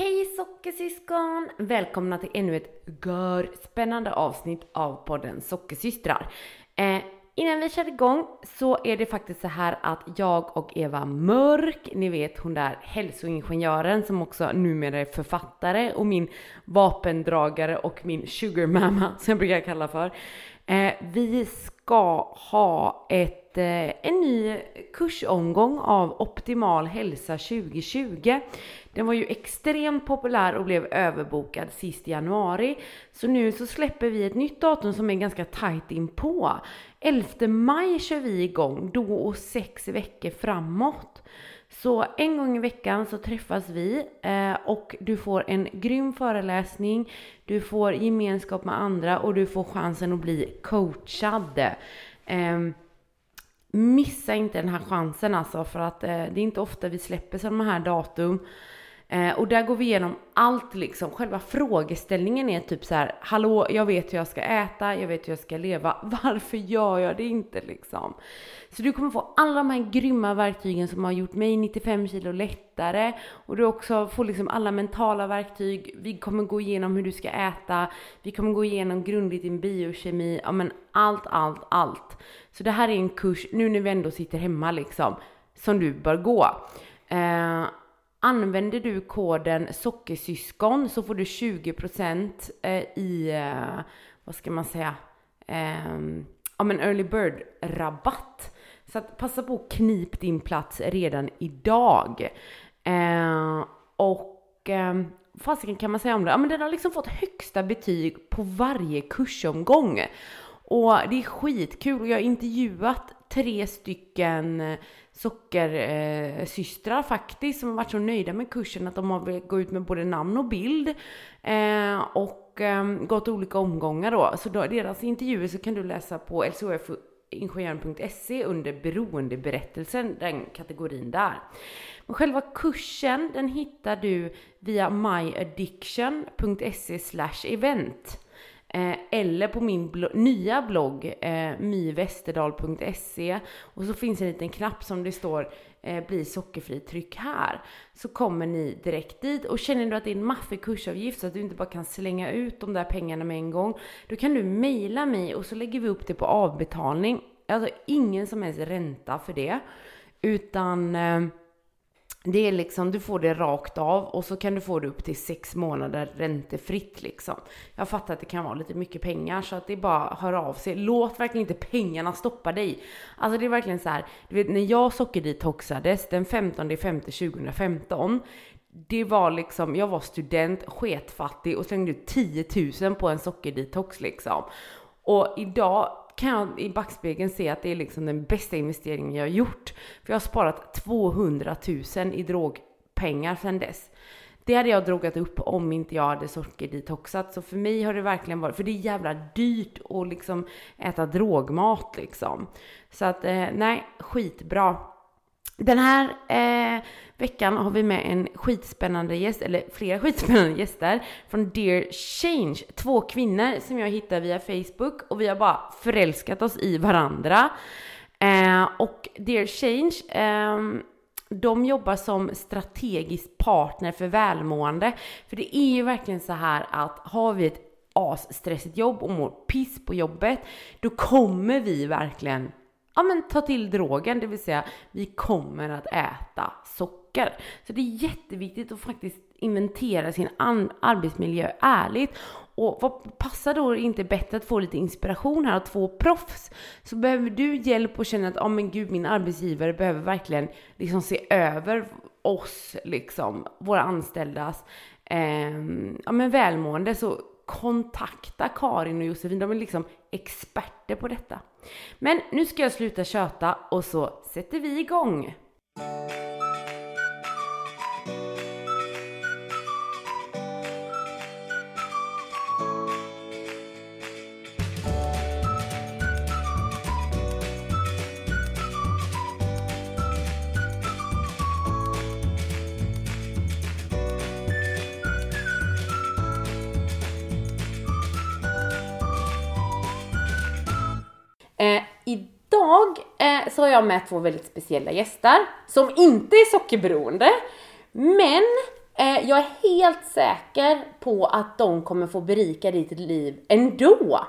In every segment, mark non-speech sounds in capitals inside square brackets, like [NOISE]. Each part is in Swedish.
Hej sockersyskon! Välkomna till ännu ett gör spännande avsnitt av podden Sockersystrar. Eh, innan vi kör igång så är det faktiskt så här att jag och Eva Mörk, ni vet hon där hälsoingenjören som också numera är författare och min vapendragare och min sugar mama som jag brukar kalla för. Eh, vi ska ska ha ett, eh, en ny kursomgång av Optimal hälsa 2020. Den var ju extremt populär och blev överbokad sist i januari. Så nu så släpper vi ett nytt datum som är ganska tajt inpå. 11 maj kör vi igång, då och sex veckor framåt. Så en gång i veckan så träffas vi eh, och du får en grym föreläsning, du får gemenskap med andra och du får chansen att bli coachad. Ehm, missa inte den här chansen alltså för att eh, det är inte ofta vi släpper sådana här datum. Eh, och där går vi igenom allt liksom. Själva frågeställningen är typ så här, hallå, jag vet hur jag ska äta, jag vet hur jag ska leva, [LAUGHS] varför gör jag det inte liksom? Så du kommer få alla de här grymma verktygen som har gjort mig 95 kilo lättare och du också får liksom alla mentala verktyg. Vi kommer gå igenom hur du ska äta, vi kommer gå igenom grundligt din biokemi, ja men allt, allt, allt. Så det här är en kurs, nu när vi ändå sitter hemma liksom, som du bör gå. Eh, Använder du koden sockersyskon så får du 20% eh, i, eh, vad ska man säga, ehm, ja men early bird rabatt. Så att passa på att knip din plats redan idag. Eh, och eh, fasiken kan man säga om det? Ja men den har liksom fått högsta betyg på varje kursomgång. Och det är skitkul och jag har intervjuat tre stycken eh, sockersystrar eh, faktiskt som har varit så nöjda med kursen att de har gått ut med både namn och bild eh, och ehm, gått olika omgångar då. Så då, deras intervjuer så kan du läsa på lcofingenjören.se under beroendeberättelsen, den kategorin där. Men själva kursen den hittar du via myaddiction.se event. Eh, eller på min blo nya blogg eh, myvesterdal.se och så finns en liten knapp som det står eh, bli sockerfri, tryck här. Så kommer ni direkt dit och känner du att det är en maffig kursavgift så att du inte bara kan slänga ut de där pengarna med en gång. Då kan du mejla mig och så lägger vi upp det på avbetalning. Alltså ingen som helst ränta för det. Utan eh, det är liksom, du får det rakt av och så kan du få det upp till sex månader räntefritt liksom. Jag fattar att det kan vara lite mycket pengar så att det är bara att höra av sig. Låt verkligen inte pengarna stoppa dig. Alltså det är verkligen så här, du vet när jag sockerdetoxades den 15 5 2015 det var liksom, jag var student, sketfattig och slängde ut 10 000 på en sockerdetox liksom. Och idag kan jag i backspegeln se att det är liksom den bästa investeringen jag har gjort. För jag har sparat 200 000 i drogpengar sedan dess. Det hade jag drogat upp om inte jag hade sockerdetoxat. Så för mig har det verkligen varit, för det är jävla dyrt att liksom äta drogmat liksom. Så att eh, nej, skitbra. Den här eh, veckan har vi med en skitspännande gäst, eller flera [LAUGHS] skitspännande gäster från Dear Change. Två kvinnor som jag hittade via Facebook och vi har bara förälskat oss i varandra. Eh, och Dear Change, eh, de jobbar som strategisk partner för välmående. För det är ju verkligen så här att har vi ett asstressigt jobb och mår piss på jobbet, då kommer vi verkligen ja, men ta till drogen, det vill säga vi kommer att äta socker. Så det är jätteviktigt att faktiskt inventera sin arbetsmiljö ärligt. Och vad passar då inte bättre att få lite inspiration här av två proffs? Så behöver du hjälp och känner att, ja oh, men gud, min arbetsgivare behöver verkligen liksom se över oss, liksom, våra anställdas eh, ja, men välmående. Så kontakta Karin och Josefin, de är liksom experter på detta. Men nu ska jag sluta köta och så sätter vi igång. Så har jag med två väldigt speciella gäster som inte är sockerberoende. Men eh, jag är helt säker på att de kommer få berika ditt liv ändå.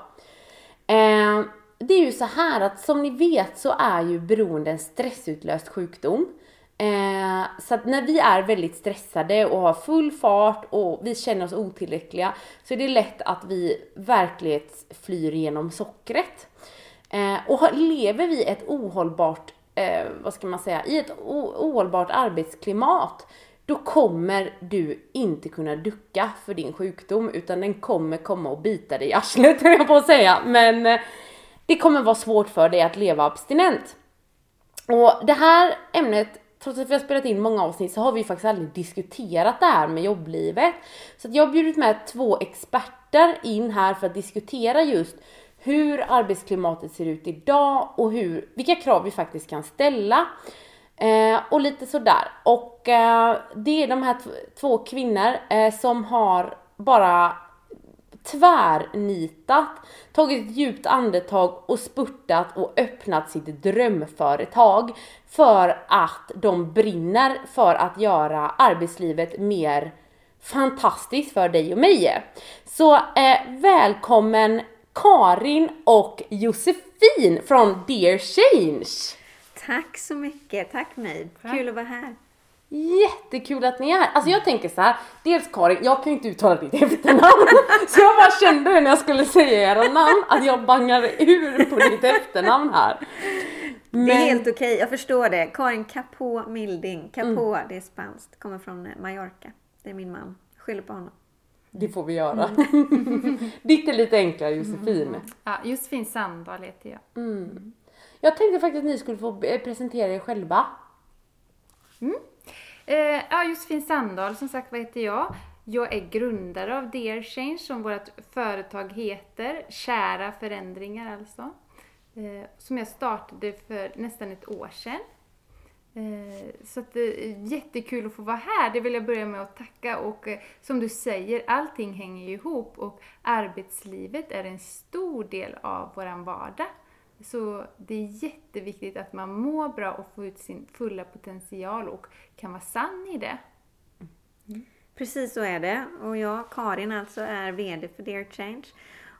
Eh, det är ju så här att som ni vet så är ju beroende en stressutlöst sjukdom. Eh, så att när vi är väldigt stressade och har full fart och vi känner oss otillräckliga så är det lätt att vi verklighetsflyr genom sockret. Eh, och lever vi ett ohållbart, eh, vad ska man säga, i ett ohållbart arbetsklimat då kommer du inte kunna ducka för din sjukdom utan den kommer komma och bita dig i arslet [LAUGHS] höll jag på att säga. Men eh, det kommer vara svårt för dig att leva abstinent. Och det här ämnet, trots att vi har spelat in många avsnitt så har vi faktiskt aldrig diskuterat det här med jobblivet. Så jag har bjudit med två experter in här för att diskutera just hur arbetsklimatet ser ut idag och hur, vilka krav vi faktiskt kan ställa. Eh, och lite sådär. Och eh, det är de här två kvinnor eh, som har bara tvärnitat, tagit ett djupt andetag och spurtat och öppnat sitt drömföretag för att de brinner för att göra arbetslivet mer fantastiskt för dig och mig. Så eh, välkommen Karin och Josefin från Dear Change! Tack så mycket, tack mig. Kul att vara här. Jättekul att ni är här. Alltså jag tänker så här, dels Karin, jag kan ju inte uttala ditt efternamn. [LAUGHS] så jag bara kände när jag skulle säga era namn att jag bangar ur på ditt efternamn här. Men... Det är helt okej, okay. jag förstår det. Karin Capå Milding. Capå, mm. det är spanskt, kommer från Mallorca. Det är min man. Skyller på honom. Det får vi göra. Mm. [LAUGHS] Ditt är lite enklare Josefin. Mm. Ja, Josefin Sandahl heter jag. Mm. Jag tänkte faktiskt att ni skulle få presentera er själva. Mm. Eh, ja, Josefin Sandahl som sagt, vad heter jag? Jag är grundare av Dear Change som vårt företag heter. Kära förändringar alltså. Eh, som jag startade för nästan ett år sedan. Eh, så att eh, jättekul att få vara här. Det vill jag börja med att tacka och eh, som du säger, allting hänger ju ihop och arbetslivet är en stor del av våran vardag. Så det är jätteviktigt att man mår bra och får ut sin fulla potential och kan vara sann i det. Mm. Precis så är det. Och jag, Karin alltså, är VD för Dear Change.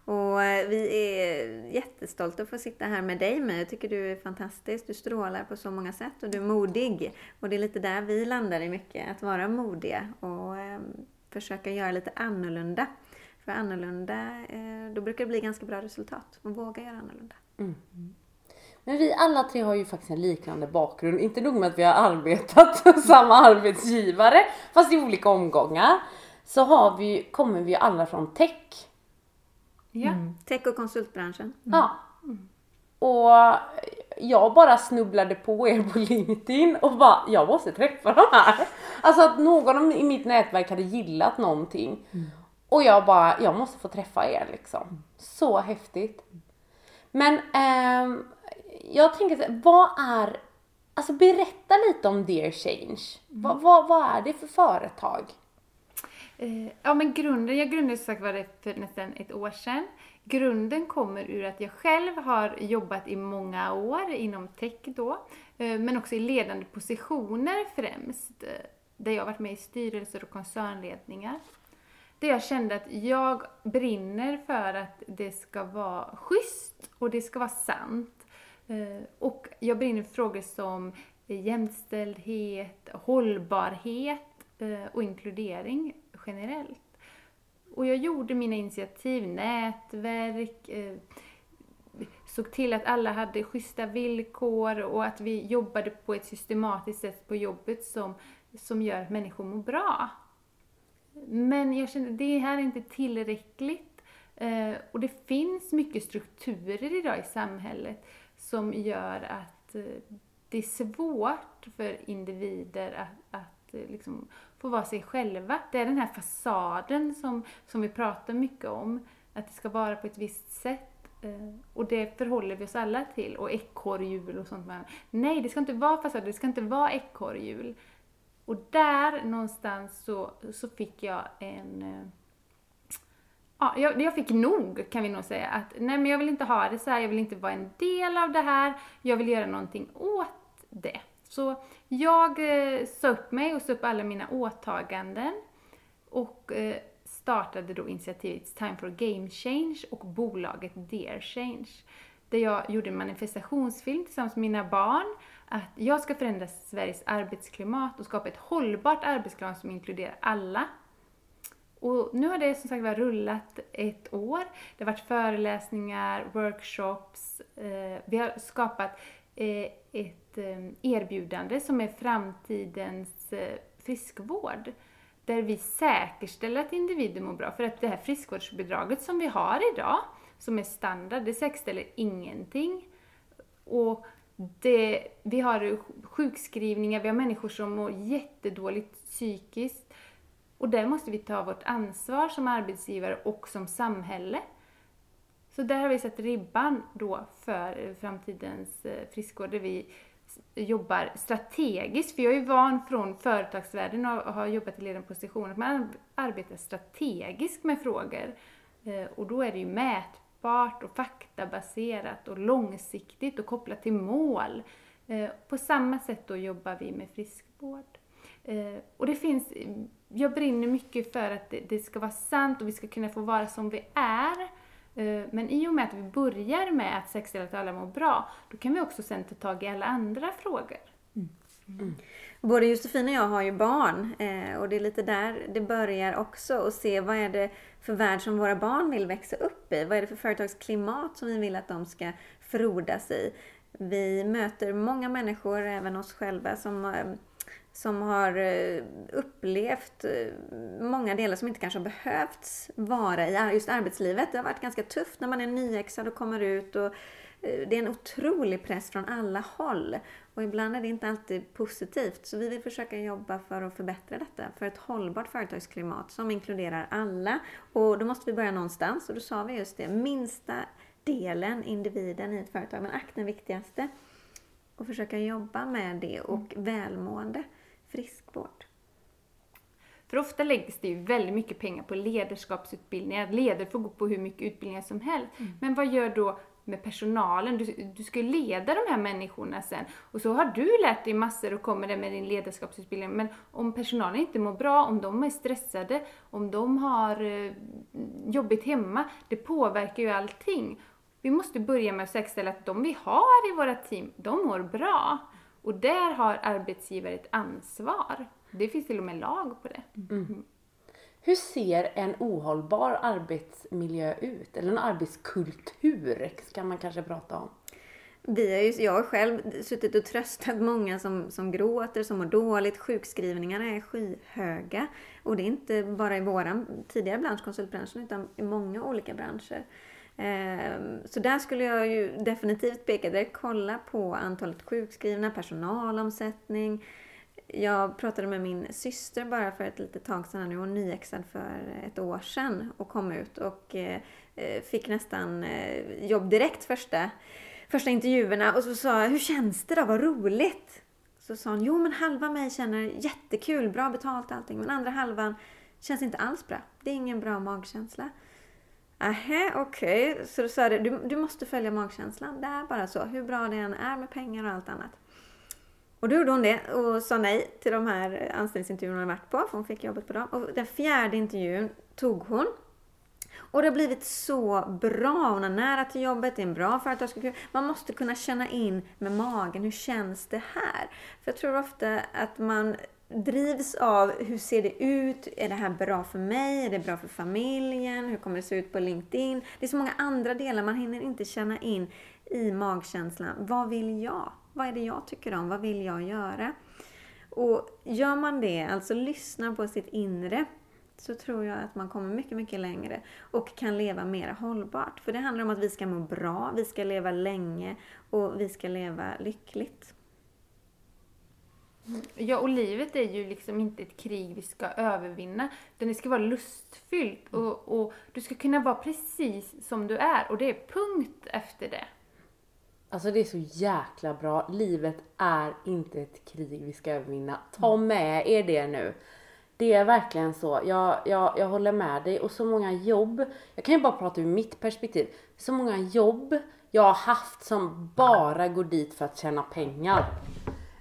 Och eh, vi är jättestolta att få sitta här med dig med. Jag tycker du är fantastisk. Du strålar på så många sätt och du är modig. Och det är lite där vi landar i mycket, att vara modiga och eh, försöka göra lite annorlunda. För annorlunda, eh, då brukar det bli ganska bra resultat. Och våga göra annorlunda. Mm. Men vi alla tre har ju faktiskt en liknande bakgrund. Inte nog med att vi har arbetat [LAUGHS] hos samma arbetsgivare, fast i olika omgångar. Så har vi, kommer vi alla från tech. Ja. Mm. Tech och konsultbranschen. Mm. Ja. Och jag bara snubblade på er på LinkedIn och bara, jag måste träffa de här. Alltså att någon i mitt nätverk hade gillat någonting. Mm. Och jag bara, jag måste få träffa er liksom. Så häftigt. Men eh, jag tänker så vad är, alltså berätta lite om Dear Change. Mm. Vad, vad, vad är det för företag? Eh, ja men grunden, jag grundade som sagt var det för nästan ett år sedan. Grunden kommer ur att jag själv har jobbat i många år inom tech då, eh, men också i ledande positioner främst, eh, där jag har varit med i styrelser och koncernledningar. Där jag kände att jag brinner för att det ska vara schysst och det ska vara sant. Eh, och jag brinner för frågor som jämställdhet, hållbarhet och inkludering generellt. Och jag gjorde mina initiativ, nätverk, eh, såg till att alla hade schyssta villkor och att vi jobbade på ett systematiskt sätt på jobbet som, som gör att människor mår bra. Men jag kände, det här är inte tillräckligt. Eh, och det finns mycket strukturer idag i samhället som gör att eh, det är svårt för individer att, att liksom få vara sig själva. Det är den här fasaden som, som vi pratar mycket om, att det ska vara på ett visst sätt. Eh, och det förhåller vi oss alla till. Och ekorrhjul och sånt. Nej, det ska inte vara fasad, det ska inte vara ekorrhjul. Och där någonstans så, så fick jag en... Eh, ja, jag, jag fick nog kan vi nog säga. Att nej men jag vill inte ha det så här, jag vill inte vara en del av det här. Jag vill göra någonting åt det. Så jag eh, sa upp mig och sa upp alla mina åtaganden. och eh, startade då initiativet time for game change och bolaget Dear Change. Där jag gjorde en manifestationsfilm tillsammans med mina barn att jag ska förändra Sveriges arbetsklimat och skapa ett hållbart arbetsklimat som inkluderar alla. Och nu har det som sagt var rullat ett år. Det har varit föreläsningar, workshops. Eh, vi har skapat eh, ett Eh, erbjudande som är framtidens eh, friskvård. Där vi säkerställer att individer mår bra. För att det här friskvårdsbidraget som vi har idag, som är standard, det säkerställer ingenting. Och det, vi har sjukskrivningar, vi har människor som mår jättedåligt psykiskt. Och där måste vi ta vårt ansvar som arbetsgivare och som samhälle. Så där har vi satt ribban då för eh, framtidens friskvård, där vi jobbar strategiskt. För jag är ju van från företagsvärlden och har jobbat i ledande position att man arbetar strategiskt med frågor. Eh, och då är det ju mätbart och faktabaserat och långsiktigt och kopplat till mål. Eh, på samma sätt då jobbar vi med friskvård. Eh, och det finns jag brinner mycket för att det, ska vara sant och vi ska kunna få vara som vi är. Eh, men i och med att vi börjar med att säkerställa att alla mår bra, då kan vi också sen ta tag i alla andra frågor. Mm. Mm. Både Josefin och jag har ju barn eh, och det är lite där det börjar också och se vad är det för värld som våra barn vill växa upp i? Vad är det för företagsklimat som vi vill att de ska frodas i? Vi möter många människor, även oss själva, som eh, som har eh, upplevt eh, många delar som inte kanske har behövts vara i just arbetslivet. Det har varit ganska tufft när man är nyexad och kommer ut och eh, det är en otrolig press från alla håll. Och ibland är det inte alltid positivt. Så vi vill försöka jobba för att förbättra detta. För ett hållbart företagsklimat som inkluderar alla. Och då måste vi börja någonstans. Och då sa vi just det, minsta delen, individen i ett företag. Men akt den viktigaste. Och försöka jobba med det och välmående friskvård. För ofta läggs det ju väldigt mycket pengar på ledarskapsutbildningar. Ledare får gå på hur mycket utbildningar som helst. Mm. Men vad gör då med personalen? Du, du ska leda de här människorna sen. Och så har du lärt dig massor och kommer där med din ledarskapsutbildning. Men om personalen inte mår bra, om de är stressade, om de har eh, jobbigt hemma, det påverkar ju allting. Vi måste börja med att säkerställa att de vi har i våra team, de mår bra. Och där har arbetsgivare ett ansvar. Det finns till och med lag på det. Mm. mm. Hur ser en ohållbar arbetsmiljö ut? Eller en arbetskultur kan man kanske prata om. Vi har ju, jag har själv suttit och tröstat många som, som gråter, som mår dåligt. Sjukskrivningarna är skyhöga. Och det är inte bara i våran tidigare bransch, konsultbranschen, utan i många olika branscher. Ehm, så där skulle jag ju definitivt peka direkt. Kolla på antalet sjukskrivna, personalomsättning. Jag pratade med min syster bara för ett litet tag sedan. Nu är hon nyexad för ett år sedan och kom ut och eh, fick nästan eh, jobb direkt första, första intervjuerna. Och så sa jag, hur känns det då? Vad roligt! Så sa hon, jo men halva mig känner jättekul, bra betalt allting. Men andra halvan känns inte alls bra. Det är ingen bra magkänsla. Aha, okej. Okay. Så du sa det, du, du måste följa magkänslan. Det är bara så. Hur bra det än är med pengar och allt annat. Och då gjorde hon det och sa nej till de här anställningsintervjuerna hon varit på, för hon fick jobbet på dem. Och den fjärde intervjun tog hon. Och det har blivit så bra. Hon har nära till jobbet, det är en bra företagskultur. Man måste kunna känna in med magen, hur känns det här? För jag tror ofta att man drivs av hur ser det ut? Är det här bra för mig? Är det bra för familjen? Hur kommer det se ut på LinkedIn? Det är så många andra delar, man hinner inte känna in i magkänslan. Vad vill jag? Vad är det jag tycker om? Vad vill jag göra? Och gör man det, alltså lyssnar på sitt inre, så tror jag att man kommer mycket, mycket längre och kan leva mer hållbart. För det handlar om att vi ska må bra, vi ska leva länge och vi ska leva lyckligt. Ja, och livet är ju liksom inte ett krig vi ska övervinna, utan det ska vara lustfyllt och, och du ska kunna vara precis som du är och det är punkt efter det. Alltså det är så jäkla bra. Livet är inte ett krig vi ska övervinna. Ta mm. med er det nu. Det är verkligen så. Jag, jag, jag håller med dig. Och så många jobb. Jag kan ju bara prata ur mitt perspektiv. Så många jobb jag har haft som bara går dit för att tjäna pengar.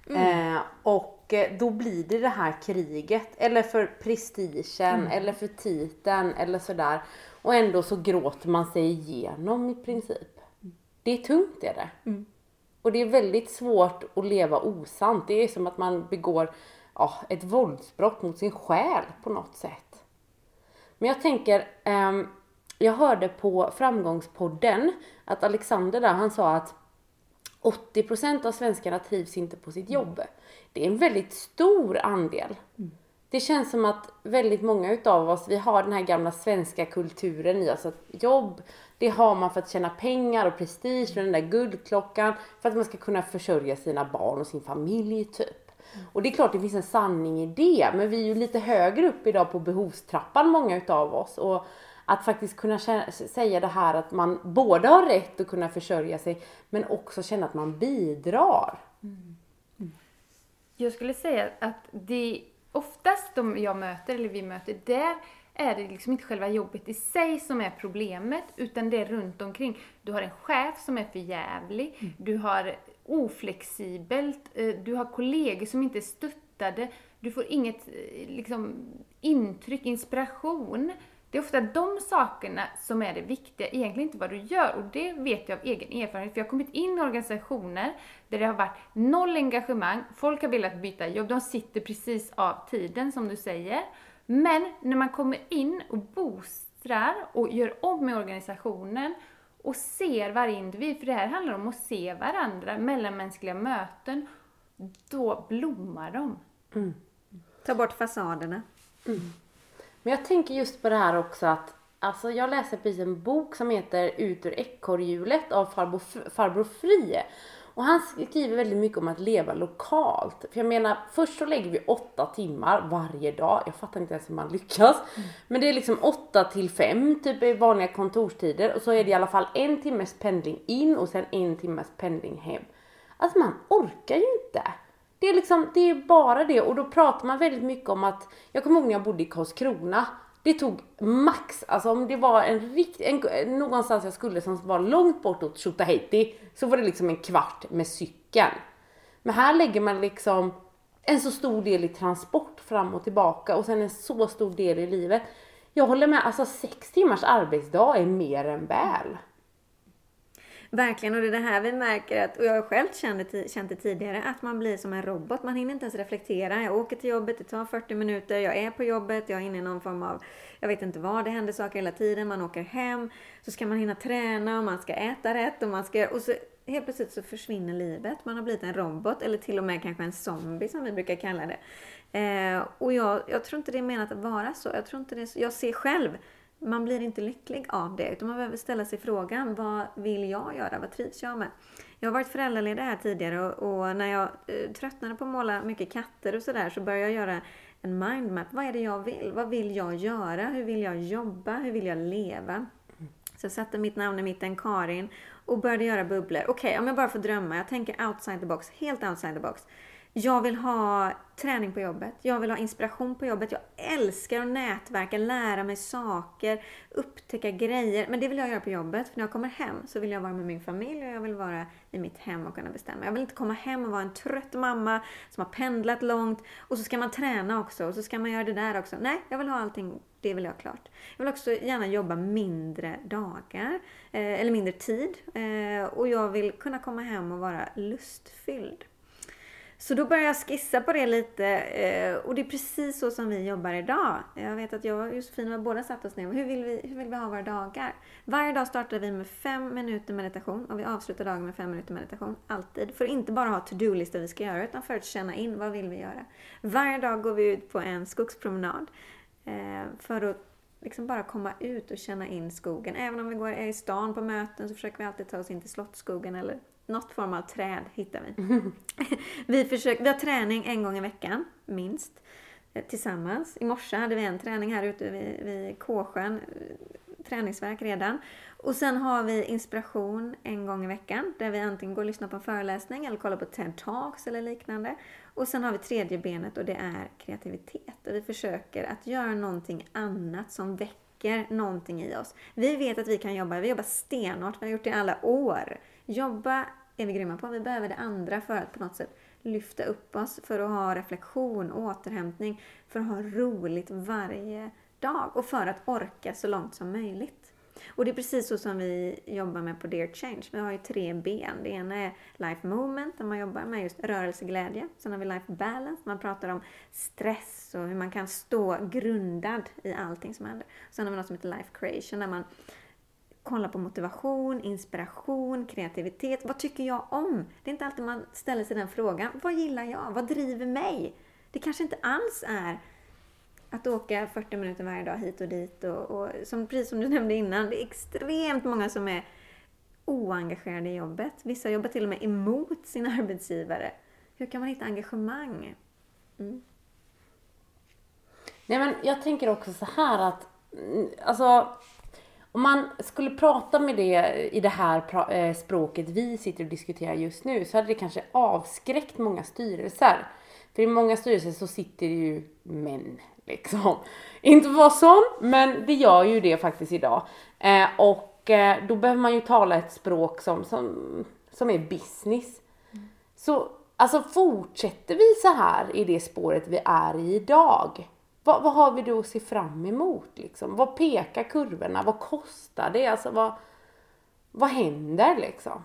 Mm. Eh, och eh, då blir det det här kriget, eller för prestigen, eller för titeln, eller sådär. Och ändå så gråter man sig igenom i princip. Det är tungt är det. Och det är väldigt svårt att leva osant. Det är som att man begår ja, ett våldsbrott mot sin själ på något sätt. Men jag tänker, ehm, jag hörde på Framgångspodden att Alexander där, han sa att 80% av svenskarna trivs inte på sitt jobb. Det är en väldigt stor andel. Det känns som att väldigt många utav oss, vi har den här gamla svenska kulturen i oss. Att jobb, det har man för att tjäna pengar och prestige och den där guldklockan. För att man ska kunna försörja sina barn och sin familj typ. Och det är klart det finns en sanning i det. Men vi är ju lite högre upp idag på behovstrappan många utav oss. Och att faktiskt kunna kä- säga det här att man både har rätt att kunna försörja sig men också känna att man bidrar. Jag skulle säga att det oftast de jag möter, eller vi möter, där är det liksom inte själva jobbet i sig som är problemet, utan det är runt omkring. Du har en chef som är för jävlig, du har oflexibelt, eh, du har kollegor som inte är stöttade, du får inget eh, liksom, intryck, inspiration. Det är ofta de sakerna som är det viktiga, egentligen inte vad du gör. Och det vet jag av egen erfarenhet, för jag har kommit in i organisationer där det har varit noll engagemang, folk har velat byta jobb, de sitter precis av tiden som du säger. Men när man kommer in och boostrar och gör om med organisationen och ser varje individ, för det här handlar om att se varandra, mellanmänskliga möten, då blommar de. Mm. Ta bort fasaderna. Mm. Men jag tänker just på det här också att Alltså jag läser precis en bok som heter Ut ur ekorrhjulet av farbror, farbror Frie. Och han skriver väldigt mycket om att leva lokalt. För jag menar, först så lägger vi åtta timmar varje dag. Jag fattar inte ens hur man lyckas. Men det är liksom åtta till fem typ i vanliga kontorstider. Och så är det i alla fall en timmes pendling in och sen en timmes pendling hem. Alltså man orkar ju inte. Det är liksom, det är bara det och då pratar man väldigt mycket om att, jag kommer ihåg när jag bodde i Karlskrona. Det tog max, alltså om det var en rikt, en, någonstans jag skulle som var långt bort åt Tjotahejti så var det liksom en kvart med cykeln. Men här lägger man liksom en så stor del i transport fram och tillbaka och sen en så stor del i livet. Jag håller med, alltså sex timmars arbetsdag är mer än väl. Verkligen, och det är det här vi märker att, och jag har själv känt det, känt det tidigare, att man blir som en robot. Man hinner inte ens reflektera. Jag åker till jobbet, det tar 40 minuter, jag är på jobbet, jag är inne i någon form av, jag vet inte vad, det händer saker hela tiden. Man åker hem, så ska man hinna träna och man ska äta rätt och man ska, och så helt plötsligt så försvinner livet. Man har blivit en robot eller till och med kanske en zombie som vi brukar kalla det. Eh, och jag, jag tror inte det är menat att vara så. Jag tror inte det är så. Jag ser själv man blir inte lycklig av det. Utan man behöver ställa sig frågan, vad vill jag göra? Vad trivs jag med? Jag har varit föräldraledig här tidigare och, och när jag eh, tröttnade på att måla mycket katter och sådär så började jag göra en mindmap. Vad är det jag vill? Vad vill jag göra? Hur vill jag jobba? Hur vill jag leva? Så jag satte mitt namn i mitten, Karin, och började göra bubblor. Okej, okay, om jag bara får drömma. Jag tänker outside the box, helt outside the box. Jag vill ha träning på jobbet. Jag vill ha inspiration på jobbet. Jag älskar att nätverka, lära mig saker, upptäcka grejer. Men det vill jag göra på jobbet. För när jag kommer hem så vill jag vara med min familj och jag vill vara i mitt hem och kunna bestämma. Jag vill inte komma hem och vara en trött mamma som har pendlat långt och så ska man träna också och så ska man göra det där också. Nej, jag vill ha allting det vill jag ha klart. Jag vill också gärna jobba mindre dagar, eh, eller mindre tid. Eh, och jag vill kunna komma hem och vara lustfylld. Så då började jag skissa på det lite eh, och det är precis så som vi jobbar idag. Jag vet att jag och Josefin har båda satt oss ner hur vill, vi, hur vill vi ha våra dagar? Varje dag startar vi med fem minuter meditation och vi avslutar dagen med fem minuter meditation. Alltid. För att inte bara ha to-do-listor vi ska göra utan för att känna in vad vill vi göra. Varje dag går vi ut på en skogspromenad eh, för att liksom bara komma ut och känna in skogen. Även om vi går i stan på möten så försöker vi alltid ta oss in till Slottsskogen eller något form av träd hittar vi. [LAUGHS] vi, försöker, vi har träning en gång i veckan, minst, tillsammans. I morse hade vi en träning här ute vid, vid Kåsjön, träningsverk redan. Och sen har vi inspiration en gång i veckan där vi antingen går och lyssnar på en föreläsning eller kollar på TED Talks eller liknande. Och sen har vi tredje benet och det är kreativitet. Och vi försöker att göra någonting annat som väcker någonting i oss. Vi vet att vi kan jobba, vi jobbar stenhårt, vi har gjort det i alla år. Jobba är vi grymma på, vi behöver det andra för att på något sätt lyfta upp oss, för att ha reflektion, återhämtning, för att ha roligt varje dag och för att orka så långt som möjligt. Och det är precis så som vi jobbar med på Dear Change. Vi har ju tre ben. Det ena är Life Movement, där man jobbar med just rörelseglädje. Sen har vi Life Balance, man pratar om stress och hur man kan stå grundad i allting som händer. Sen har vi något som heter Life Creation, där man kolla på motivation, inspiration, kreativitet. Vad tycker jag om? Det är inte alltid man ställer sig den frågan. Vad gillar jag? Vad driver mig? Det kanske inte alls är att åka 40 minuter varje dag hit och dit och, och som, precis som du nämnde innan, det är extremt många som är oengagerade i jobbet. Vissa jobbar till och med emot sin arbetsgivare. Hur kan man hitta engagemang? Mm. Nej men jag tänker också så här att, mm, alltså om man skulle prata med det i det här eh, språket vi sitter och diskuterar just nu så hade det kanske avskräckt många styrelser. För i många styrelser så sitter det ju män liksom. [LAUGHS] Inte vara sån, men det gör ju det faktiskt idag. Eh, och eh, då behöver man ju tala ett språk som, som, som är business. Mm. Så alltså fortsätter vi så här i det spåret vi är i idag? Vad, vad har vi då att se fram emot liksom? Vad pekar kurvorna? Vad kostar det? Alltså vad, vad händer liksom?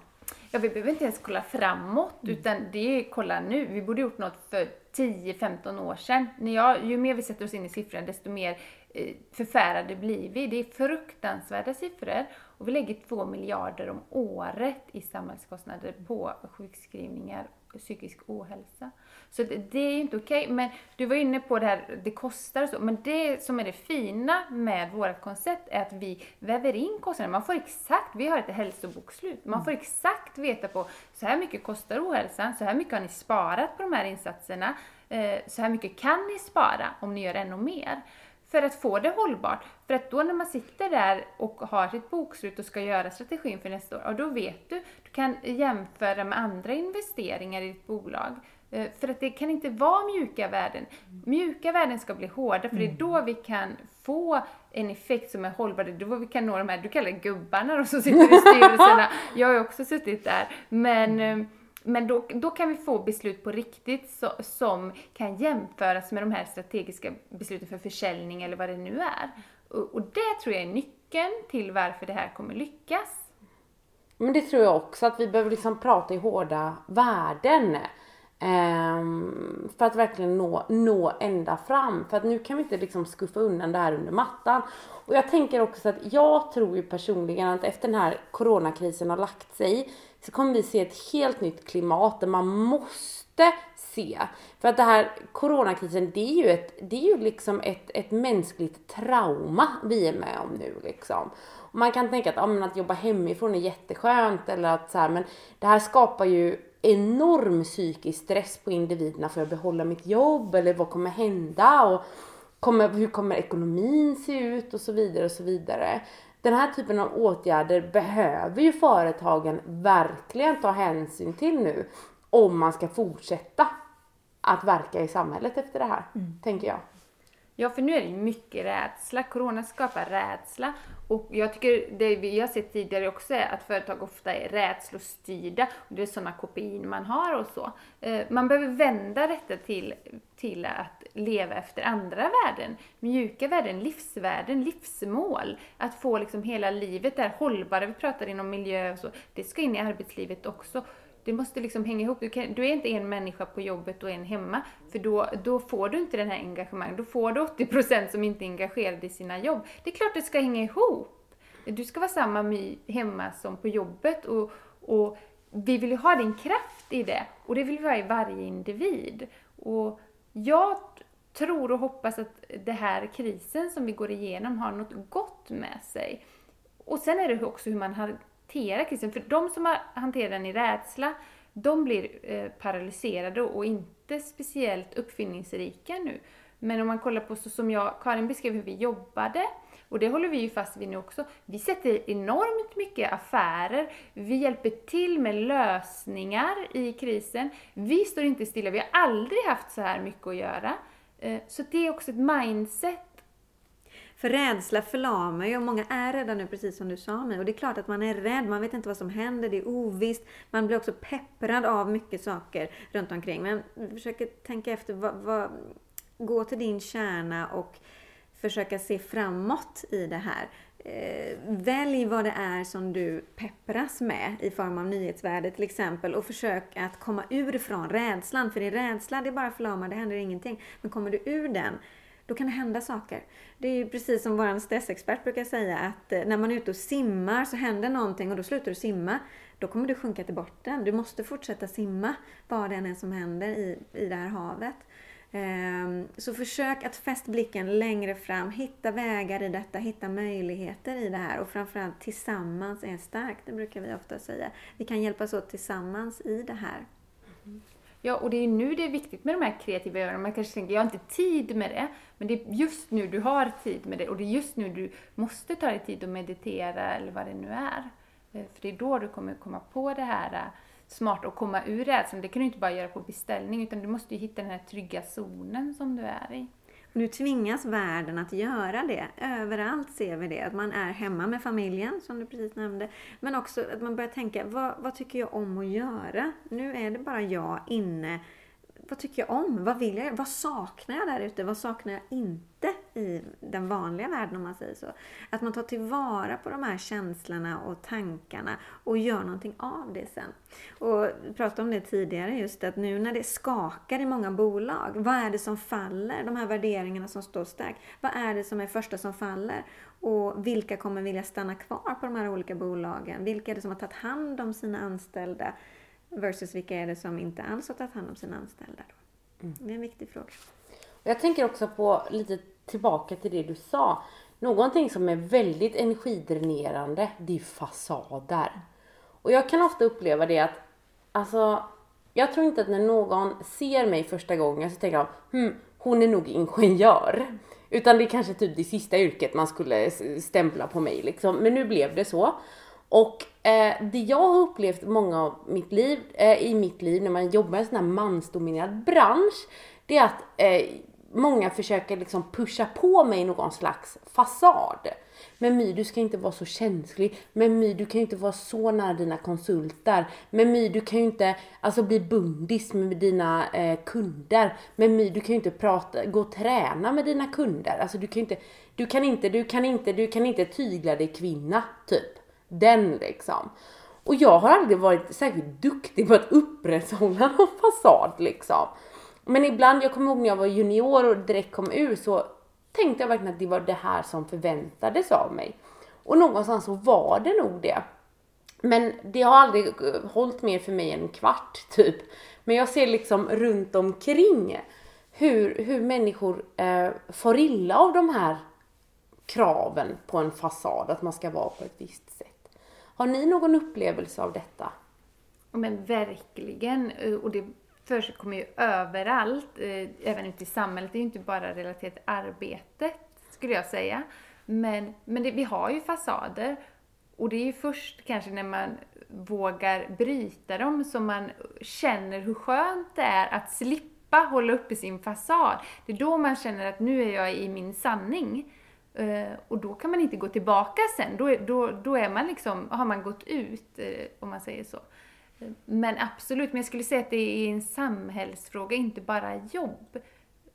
Ja, vi behöver inte ens kolla framåt, mm. utan det är kolla nu. Vi borde gjort något för 10-15 år sedan. När jag, ju mer vi sätter oss in i siffrorna, desto mer eh, förfärade blir vi. Det är fruktansvärda siffror och vi lägger 2 miljarder om året i samhällskostnader på sjukskrivningar och psykisk ohälsa. Så det, det är ju inte okej. Okay. Men du var inne på det här, det kostar och så. Men det som är det fina med vårt koncept är att vi väver in kostnader. Man får exakt, vi har ett hälsobokslut. Man får exakt veta på så här mycket kostar ohälsan, så här mycket har ni sparat på de här insatserna. Eh, så här mycket kan ni spara om ni gör ännu mer för att få det hållbart. För att då när man sitter där och har sitt bokslut och ska göra strategin för nästa år, och då vet du, du kan jämföra med andra investeringar i ditt bolag. Eh, för att det kan inte vara mjuka värden. Mjuka värden ska bli hårda, för det är mm. då vi kan få en effekt som är hållbar. Det är då vi kan nå de här, du kallar det gubbarna som sitter i [LAUGHS] styrelserna. Jag har ju också suttit där. Men eh, men då, då kan vi få beslut på riktigt så, som kan jämföras med de här strategiska besluten för försäljning eller vad det nu är. Och, och det tror jag är nyckeln till varför det här kommer lyckas. Men det tror jag också, att vi behöver liksom prata i hårda värden. Um, för att verkligen nå, nå ända fram. För att nu kan vi inte liksom skuffa undan det här under mattan. Och jag tänker också att jag tror ju personligen att efter den här coronakrisen har lagt sig så kommer vi se ett helt nytt klimat där man måste se. För att det här coronakrisen, det är ju, ett, det är ju liksom ett, ett mänskligt trauma vi är med om nu liksom. Och man kan tänka att, ja, men att jobba hemifrån är jätteskönt eller att så här, men det här skapar ju enorm psykisk stress på individerna för att behålla mitt jobb eller vad kommer hända och kommer, hur kommer ekonomin se ut och så vidare och så vidare. Den här typen av åtgärder behöver ju företagen verkligen ta hänsyn till nu om man ska fortsätta att verka i samhället efter det här, mm. tänker jag. Ja, för nu är det mycket rädsla. Corona skapar rädsla. Och jag tycker det vi har sett tidigare också är att företag ofta är rädslostyrda. Och det är sådana kopior man har och så. Eh, man behöver vända detta till, till att leva efter andra värden. Mjuka värden, livsvärden, livsmål. Att få liksom hela livet där hållbara, vi pratar inom miljö och så, det ska in i arbetslivet också det måste liksom hänga ihop. Du, kan, du, är inte en människa på jobbet och en hemma. För då, då får du inte den här engagemanget. Då får du 80% som inte är engagerade i sina jobb. Det är klart det ska hänga ihop. Du ska vara samma my hemma som på jobbet. Och, och vi vill ju ha din kraft i det. Och det vill vi ha i varje individ. Och jag tror och hoppas att den här krisen som vi går igenom har något gott med sig. Och sen är det också hur man har hantera krisen. För de som har hanterat den i rädsla, de blir eh, paralyserade och inte speciellt uppfinningsrika nu. Men om man kollar på så som jag, Karin beskrev hur vi jobbade, och det håller vi ju fast vid nu också. Vi sätter enormt mycket affärer, vi hjälper till med lösningar i krisen. Vi står inte stilla, vi har aldrig haft så här mycket att göra. Eh, så det är också ett mindset för rädsla förlamar ju och många är rädda nu precis som du sa mig. Och det är klart att man är rädd, man vet inte vad som händer, det är ovisst. Man blir också pepprad av mycket saker runt omkring. Men försök tänka efter, vad, vad, gå till din kärna och försöka se framåt i det här. Eh, välj vad det är som du peppras med i form av nyhetsvärde till exempel och försök att komma ur från rädslan. För i rädsla, det är bara förlamar, det händer ingenting. Men kommer du ur den, då kan det hända saker. Det är ju precis som vår stressexpert brukar säga att eh, när man är ute och simmar så händer någonting och då slutar du simma. Då kommer du sjunka till botten. Du måste fortsätta simma vad det än är som händer i, i det här havet. Ehm, så försök att fästa blicken längre fram, hitta vägar i detta, hitta möjligheter i det här och framförallt tillsammans är starkt, det brukar vi ofta säga. Vi kan hjälpas åt tillsammans i det här. Mm. Ja, och det är nu det är viktigt med de här kreativa öronen. Man kanske tänker, jag har inte tid med det. Men det är just nu du har tid med det och det är just nu du måste ta dig tid att meditera eller vad det nu är. Eh, för det är då du kommer komma på det här eh, smart och komma ur rädslan. Det kan du inte bara göra på beställning utan du måste ju hitta den här trygga zonen som du är i. Nu tvingas världen att göra det. Överallt ser vi det. Att man är hemma med familjen, som du precis nämnde. Men också att man börjar tänka, vad, vad tycker jag om att göra? Nu är det bara jag inne vad tycker jag om? Vad vill jag? Vad saknar jag där ute? Vad saknar jag inte i den vanliga världen om man säger så? Att man tar tillvara på de här känslorna och tankarna och gör någonting av det sen. Och vi pratade om det tidigare just att nu när det skakar i många bolag, vad är det som faller? De här värderingarna som står starkt. Vad är det som är första som faller? Och vilka kommer vilja stanna kvar på de här olika bolagen? Vilka är det som har tagit hand om sina anställda? Versus vilka är det som inte alls har tagit hand om sina anställda? Mm. Det är en viktig fråga. Jag tänker också på lite tillbaka till det du sa. Någonting som är väldigt energidränerande, det är fasader. Och jag kan ofta uppleva det att, alltså, jag tror inte att när någon ser mig första gången så tänker de, hm, hon är nog ingenjör. Utan det är kanske typ det sista yrket man skulle stämpla på mig liksom. Men nu blev det så. Och eh, det jag har upplevt många av mitt liv, eh, i mitt liv när man jobbar i en sån här mansdominerad bransch, det är att eh, många försöker liksom pusha på mig någon slags fasad. Men My, du ska inte vara så känslig. Men My, du kan ju inte vara så nära dina konsulter. Men My, du kan ju inte alltså, bli bundis med dina eh, kunder. Men My, du kan ju inte prata, gå och träna med dina kunder. Alltså du kan inte, du kan inte, du kan inte, du kan inte tygla dig kvinna, typ. Den liksom. Och jag har aldrig varit särskilt duktig på att upprätthålla [LAUGHS] någon fasad liksom. Men ibland, jag kommer ihåg när jag var junior och direkt kom ur så tänkte jag verkligen att det var det här som förväntades av mig. Och någonstans så var det nog det. Men det har aldrig eh, hållit mer för mig än en kvart [LAUGHS] typ. Men jag ser liksom runt omkring hur, hur människor eh, får illa av de här kraven på en fasad, att man ska vara på ett visst sätt. Har ni någon upplevelse av detta? Men verkligen. Eh, och det förekommer ju överallt, eh, även ute i samhället. Det är ju inte bara relaterat till arbetet, skulle jag säga. Men, men det, vi har ju fasader. Och det är ju först kanske när man vågar bryta dem som man känner hur skönt det är att slippa hålla uppe sin fasad. Det är då man känner att nu är jag i min sanning. Eh, och då kan man inte gå tillbaka sen. Då, då, då är man liksom, har man gått ut, eh, om man säger så. Eh, men absolut, men jag skulle säga att det är en samhällsfråga, inte bara jobb.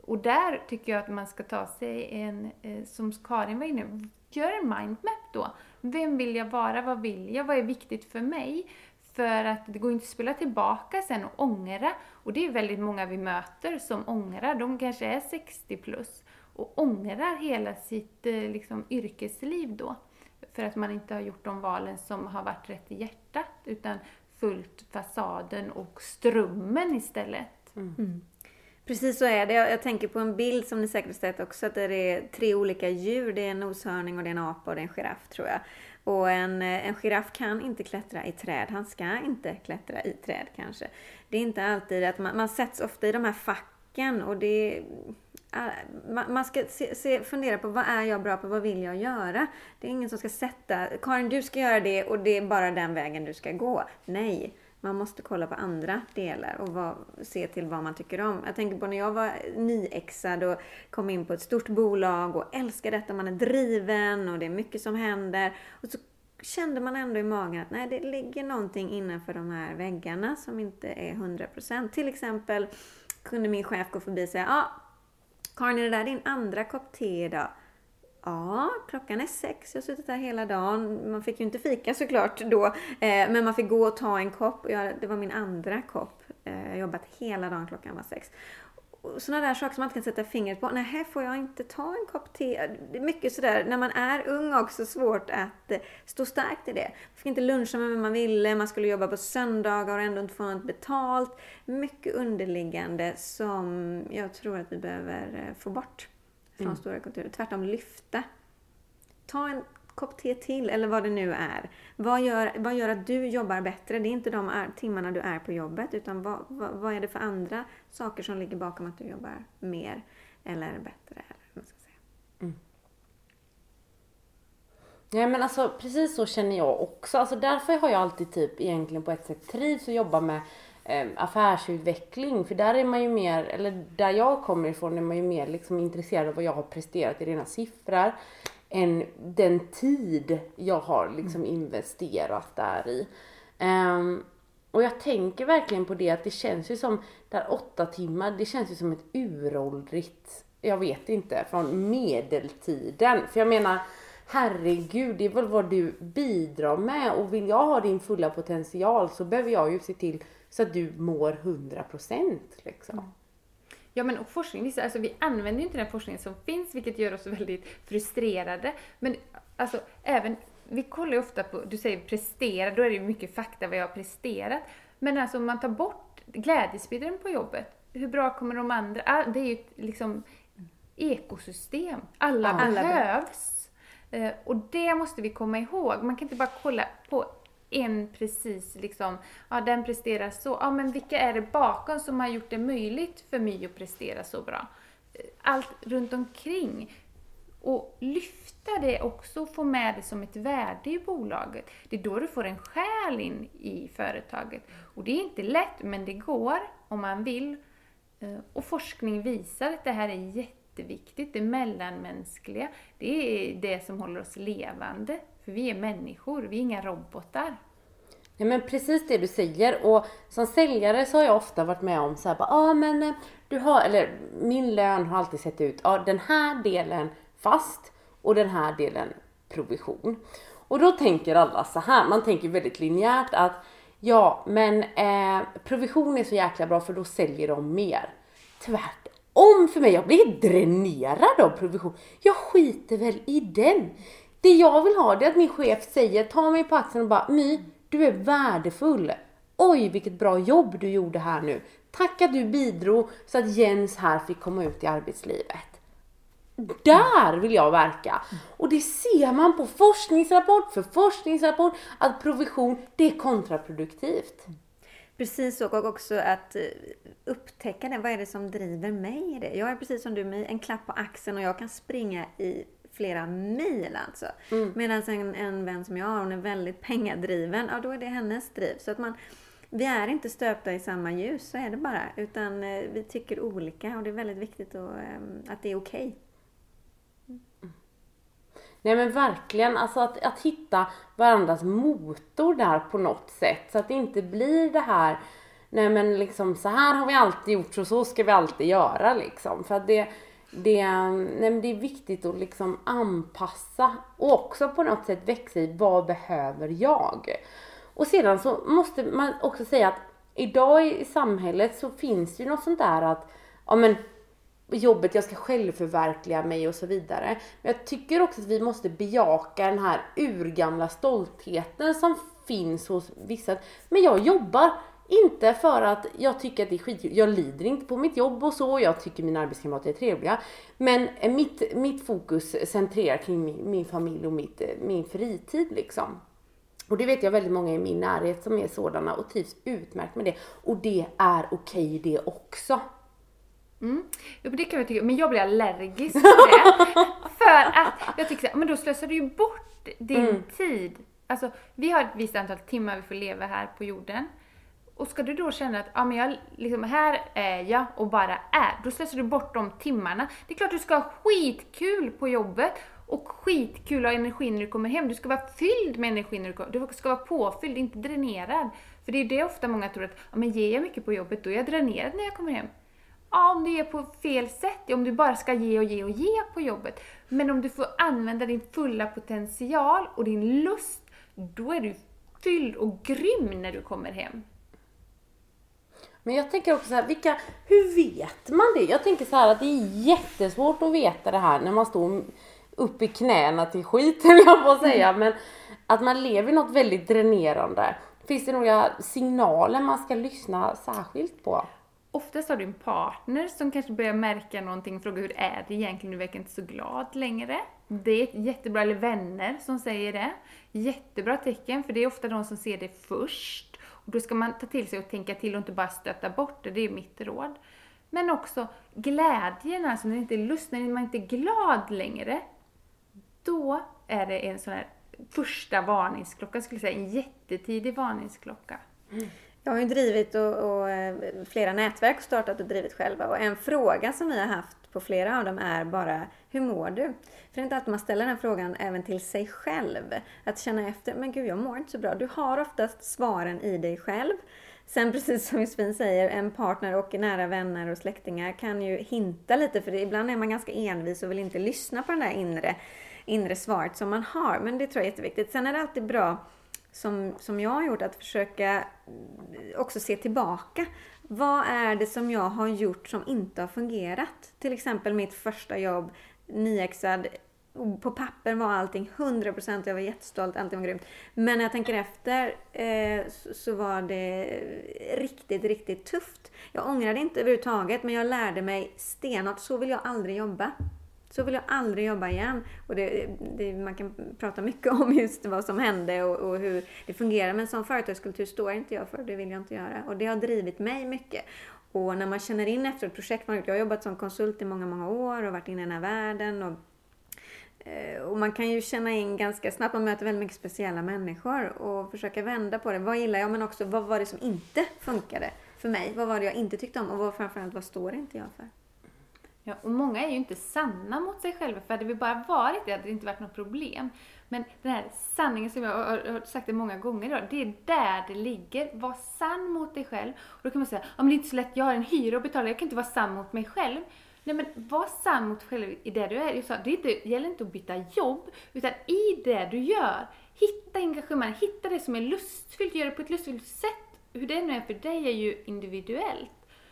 Och där tycker jag att man ska ta sig en, som Karin var inne gör en mindmap då. Vem vill jag vara? Vad vill jag? Vad är viktigt för mig? För att det går inte att spela tillbaka sen och ångra. Och det är väldigt många vi möter som ångrar. De kanske är 60 plus och ångrar hela sitt eh, liksom, yrkesliv då. För att man inte har gjort de valen som har varit rätt i hjärtat utan följt fasaden och strömmen istället. Mm. Mm. Precis så är det. Jag tänker på en bild som ni säkert sett också, att det är tre olika djur. Det är en noshörning och det är en apa och det är en giraff tror jag. Och en, eh, en giraff kan inte klättra i träd. Han ska inte klättra i träd kanske. Det är inte alltid att man, man sätts ofta i de här facken och det Äh, man ska se, se, fundera på vad är jag bra på, vad vill jag göra? Det är ingen som ska sätta, Karin du ska göra det och det är bara den vägen du ska gå. Nej, Man måste kolla på andra delar och vad, se till vad man tycker om. Jag tänker på när jag var nyexad och kom in på ett stort bolag och älskar detta. Man är driven och det är mycket som händer. Och så kände man ändå i magen att nej, det ligger någonting innanför de här väggarna som inte är 100%. Till exempel kunde min chef gå förbi och säga ah, Karin, är det där din andra kopp te idag? Ja, klockan är sex. Jag har suttit här hela dagen. Man fick ju inte fika såklart då. Eh, men man fick gå och ta en kopp. det var min andra kopp. Eh, jag har jobbat hela dagen klockan var sex. Sådana där saker som man inte kan sätta fingret på. Nej, här får jag inte ta en kopp te. Det är mycket sådär, när man är ung också, svårt att eh, stå starkt i det. Man fick inte luncha med vem man ville, man skulle jobba på söndagar och ändå inte få något betalt. Mycket underliggande som jag tror att vi behöver få bort från mm. stora kulturer. Tvärtom lyfta. Ta en kopp te till, eller vad det nu är. Vad gör, vad gör att du jobbar bättre? Det är inte de timmarna du är på jobbet, utan vad, vad, vad, är det för andra saker som ligger bakom att du jobbar mer eller bättre? Eller vad ska säga. Mm. Ja men alltså precis så känner jag också. Alltså därför har jag alltid typ egentligen på ett sätt trivs att jobba med eh, affärsutveckling. För där är man ju mer, eller där jag kommer ifrån är man ju mer liksom intresserad av vad jag har presterat i rena siffror än den tid jag har liksom investerat där i. Um, och jag tänker verkligen på det att det känns ju som, där åtta timmar, det känns ju som ett uråldrigt, jag vet inte, från medeltiden. För jag menar, herregud, det är väl vad du bidrar med och vill jag ha din fulla potential så behöver jag ju se till så att du mår 100% liksom. Mm. Ja men och forskning alltså vi använder ju inte den forskning som finns vilket gör oss väldigt frustrerade. Men alltså även, vi kollar ju ofta på, du säger prestera, då är det ju mycket fakta vad jag har presterat. Men alltså om man tar bort glädjespridaren på jobbet, hur bra kommer de andra? Det är ju liksom ekosystem. Alla ja, behövs. Alla. Och det måste vi komma ihåg. Man kan inte bara kolla på en precis liksom, ja den presterar så, ja men vilka är det bakom som har gjort det möjligt för mig att prestera så bra? Allt runt omkring. Och lyfta det också och få med det som ett värde i bolaget. Det är då du får en själ in i företaget. Och det är inte lätt, men det går om man vill. Eh, och forskning visar att det här är jätteviktigt, det mellanmänskliga. Det är det som håller oss levande. För vi är människor, vi är inga robotar. Ja men precis det du säger och som säljare så har jag ofta varit med om så här, ja ah, men eh, du har, eller min lön har alltid sett ut, ja ah, den här delen fast och den här delen provision. Och då tänker alla så här, man tänker väldigt linjärt att ja men eh, provision är så jäkla bra för då säljer de mer. Tvärtom för mig, jag blir dränerad av provision. Jag skiter väl i den. Det jag vill ha det är att min chef säger, ta mig på axeln och bara My, du är värdefull. Oj, vilket bra jobb du gjorde här nu. Tack att du bidrog så att Jens här fick komma ut i arbetslivet. Där vill jag verka. Och det ser man på forskningsrapport för forskningsrapport att provision, det är kontraproduktivt. Precis och också att eh, upptäcka det. Vad är det som driver mig i det? Jag är precis som du, en klapp på axeln och jag kan springa i flera mil alltså. Mm. Medan en, en vän som jag har, hon är väldigt pengadriven, ja då är det hennes driv. Så att man, vi är inte stöpta i samma ljus, så är det bara. Utan eh, vi tycker olika och det är väldigt viktigt att, eh, att det är okej. Okay. Mm. Nej men verkligen, alltså att, att hitta varandras motor där på något sätt. Så att det inte blir det här, nej men liksom så här har vi alltid gjort så så ska vi alltid göra liksom. För att det, det, nej, det är viktigt att liksom anpassa och också på något sätt växa i vad behöver jag? Och sedan så måste man också säga att idag i samhället så finns ju något sånt där att ja men jobbet, jag ska självförverkliga mig och så vidare. Men jag tycker också att vi måste bejaka den här urgamla stoltheten som finns hos vissa. Men jag jobbar inte för att jag tycker att det är skit. Jag lider inte på mitt jobb och så. Jag tycker mina arbetskamrater är trevliga. Men mitt, mitt fokus centrerar kring min, min familj och mitt, min fritid liksom. Och det vet jag väldigt många i min närhet som är sådana och trivs utmärkt med det. Och det är okej det också. Mm. Ja, det kan jag tycka, men jag blir allergisk på det. [LAUGHS] för att jag tycker så men då slösar du ju bort din mm. tid. Alltså, vi har ett visst antal timmar vi får leva här på jorden. Och ska du då känna att, ja men jag, liksom, här är jag och bara är, då slösar du bort de timmarna. Det är klart du ska ha skitkul på jobbet och skitkul och energi när du kommer hem. Du ska vara fylld med energi när du kommer Du ska vara påfylld, inte dränerad. För det är det ofta många tror att, ja men ger jag mycket på jobbet, då är jag dränerad när jag kommer hem. Ja, om du ger på fel sätt, om du bara ska ge och ge och ge på jobbet. Men om du får använda din fulla potential och din lust, då är du fylld och grym när du kommer hem. Men jag tänker också så här, vilka, hur vet man det? Jag tänker så här att det är jättesvårt att veta det här när man står upp i knäna till skiten, [LAUGHS] jag får säga. Mm. Men att man lever något väldigt dränerande. Finns det några signaler man ska lyssna särskilt på? Oftast har du en partner som kanske börjar märka någonting och frågar hur är det egentligen, du verkar inte så glad längre. Det är jättebra, eller vänner som säger det. Jättebra tecken, för det är ofta de som ser det först. Och då ska man ta till sig och tänka till och inte bara stöta bort det, det är mitt råd. Men också glädjen, alltså när det inte är lust, när man inte är glad längre. Då är det en sån här första varningsklocka, skulle jag säga, en jättetidig varningsklocka. Mm. Jag har ju drivit och, och, eh, flera nätverk och startat och drivit själva och en fråga som vi har haft på flera av dem är bara Hur mår du? För det är inte alltid man ställer den frågan även till sig själv. Att känna efter, men gud jag mår inte så bra. Du har oftast svaren i dig själv. Sen [LAUGHS] precis som Josefin säger, en partner och nära vänner och släktingar kan ju hinta lite för ibland är man ganska envis och vill inte lyssna på det där inre, inre svaret som man har. Men det tror jag är jätteviktigt. Sen är det alltid bra som, som jag har gjort, att försöka mm, också se tillbaka. Vad är det som jag har gjort som inte har fungerat? Till exempel mitt första jobb, nyexad. På papper var allting 100%, jag var jättestolt, allting var grymt. Men när jag tänker efter eh, så, så, var det riktigt, riktigt tufft. Jag ångrade inte överhuvudtaget, men jag lärde mig stenhårt, så vill jag aldrig jobba. Så vill jag aldrig jobba igen. Och det, det, man kan prata mycket om just vad som hände och, och, hur det fungerar. Men som företagskultur står inte jag för. Det vill jag inte göra. Och det har drivit mig mycket. Och när man känner in efter ett projekt man har gjort. Jag har jobbat som konsult i många, många år och varit inne i den här världen. Och, eh, och man kan ju känna in ganska snabbt, man möter väldigt mycket speciella människor och försöka vända på det. Vad gillar jag? Men också vad var det som inte funkade för mig? Vad var det jag inte tyckte om? Och vad, framförallt, vad står inte jag för? Ja, och många är ju inte sanna mot sig själva, för hade vi bara varit det hade det inte varit något problem. Men den här sanningen som jag har sagt det många gånger idag, det är där det ligger. Var sann mot dig själv. Och då kan man säga, ja men det är inte så lätt, jag har en hyra att betala, jag kan inte vara sann mot mig själv. Nej men var sann mot dig själv i det du är. Jag sa, det, inte, det gäller inte att byta jobb, utan i det du gör, hitta engagemang, hitta det som är lustfyllt, gör det på ett lustfyllt sätt. Hur det nu är för dig är ju individuellt.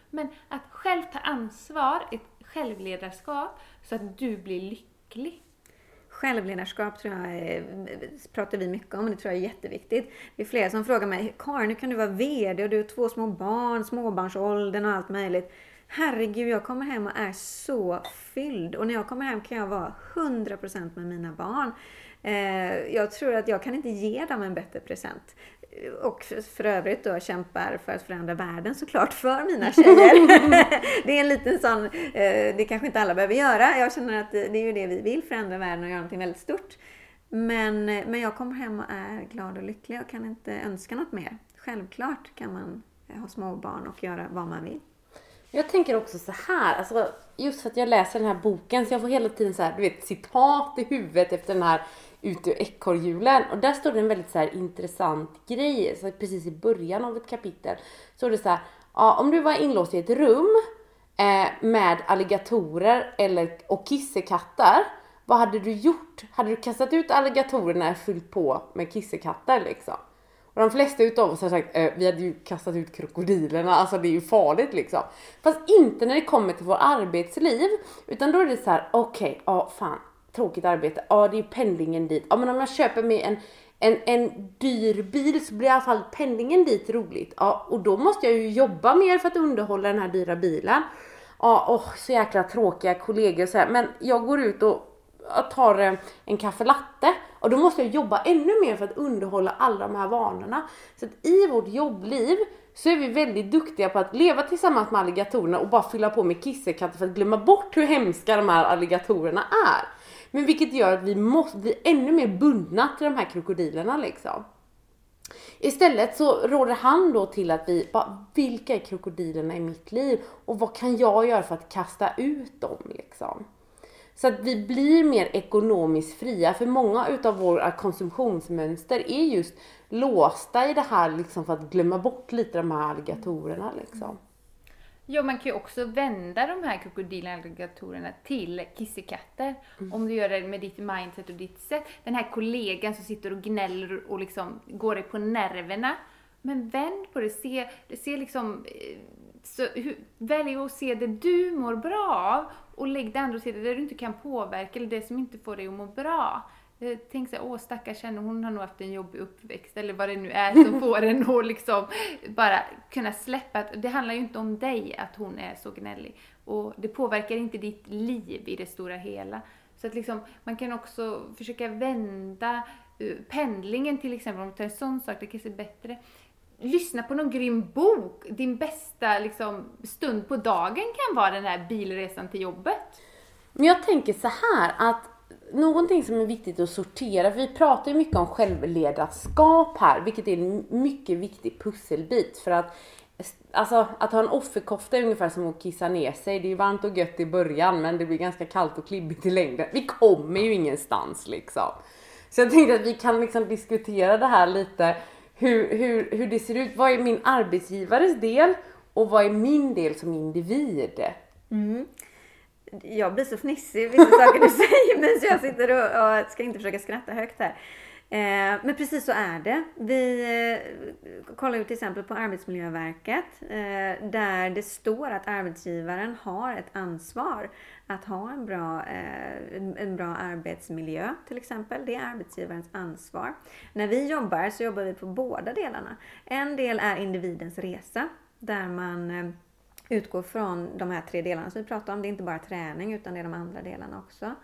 Men att själv ta ansvar, ett självledarskap så att du blir lycklig. Självledarskap tror jag eh, pratar vi mycket om och det tror jag är jätteviktigt. Det är flera som frågar mig, Karin, hur kan du vara VD och du har två små barn, småbarnsåldern och allt möjligt. Herregud, jag kommer hem och är så fylld. Och när jag kommer hem kan jag vara 100% med mina barn. Eh, jag tror att jag kan inte ge dem en bättre present och för övrigt då kämpar för att förändra världen såklart för mina tjejer. [LAUGHS] det är en liten sån, eh, det kanske inte alla behöver göra. Jag känner att det är ju det vi vill, förändra världen och göra någonting väldigt stort. Men, men jag kommer hem och är glad och lycklig och kan inte önska något mer. Självklart kan man ha små barn och göra vad man vill. Jag tänker också så här, alltså just för att jag läser den här boken så jag får hela tiden så här, du vet, citat i huvudet efter den här ut ur ekorrhjulen. Och där står det en väldigt så här, intressant grej, så precis i början av ett kapitel. Så det så här, ja, om du var inlåst i ett rum eh, med alligatorer eller, och kissekatter, vad hade du gjort? Hade du kastat ut alligatorerna och fyllt på med kissekatter liksom? Och de flesta utav oss har sagt, eh, vi hade ju kastat ut krokodilerna, alltså det är ju farligt liksom. Fast inte när det kommer till vårt arbetsliv, utan då är det så här: okej, okay, ja fan, tråkigt arbete. Ja, det är pendlingen dit. Ja, men om jag köper mig en, en, en dyr bil så blir i alla fall pendlingen dit roligt. Ja, och då måste jag ju jobba mer för att underhålla den här dyra bilen. Ja, åh, så jäkla tråkiga kollegor så här. Men jag går ut och tar en kaffe latte och då måste jag jobba ännu mer för att underhålla alla de här vanorna. Så att i vårt jobbliv så är vi väldigt duktiga på att leva tillsammans med alligatorerna och bara fylla på med kissekatter för att glömma bort hur hemska de här alligatorerna är. Men vilket gör att vi måste bli ännu mer bundna till de här krokodilerna liksom. Istället så råder han då till att vi, bara, vilka är krokodilerna i mitt liv? Och vad kan jag göra för att kasta ut dem liksom? Så att vi blir mer ekonomiskt fria, för många utav våra eh, konsumtionsmönster är just låsta i det här liksom för att glömma bort lite de här alligatorerna liksom. Ja, man kan ju också vända de här krokodilalligatorerna till kissekatter. Mm. Om du gör det med ditt mindset och ditt sätt. Den här kollegan som sitter och gnäller och liksom går dig på nerverna. Men vänd på det, se, se liksom, eh, så, hur, välj att se det du mår bra av och lägg det andra åt sidan, det du inte kan påverka eller det som inte får dig att må bra. Eh, tänk såhär, åh stackars henne, hon har nog haft en jobbig uppväxt eller vad det nu är som [LAUGHS] får en att liksom bara kunna släppa det handlar ju inte om dig att hon är så gnällig. Och det påverkar inte ditt liv i det stora hela. Så att liksom, man kan också försöka vända uh, pendlingen till exempel, om vi tar en sån sak, det kanske är bättre. Lyssna på någon grym bok. Din bästa liksom, stund på dagen kan vara den här bilresan till jobbet. Men jag tänker så här att någonting som är viktigt att sortera, för vi pratar ju mycket om självledarskap här, vilket är en mycket viktig pusselbit för att Alltså att ha en offerkofta är ungefär som att kissa ner sig. Det är ju varmt och gött i början men det blir ganska kallt och klibbigt i längden. Vi kommer ju ingenstans liksom. Så jag tänkte att vi kan liksom diskutera det här lite. Hur, hur, hur det ser ut. Vad är min arbetsgivares del och vad är min del som individ? Mm jag blir så fnissig vissa saker du [LAUGHS] säger men jag sitter och, och, ska inte försöka skratta högt här. Eh, men precis så är det. Vi eh, kollar ju till exempel på Arbetsmiljöverket eh, där det står att arbetsgivaren har ett ansvar att ha en bra, eh, en, en bra arbetsmiljö till exempel. Det är arbetsgivarens ansvar. När vi jobbar så jobbar vi på båda delarna. En del är individens resa där man eh, utgår från de här tre delarna som vi pratar om. Det är inte bara träning utan det är de andra delarna också.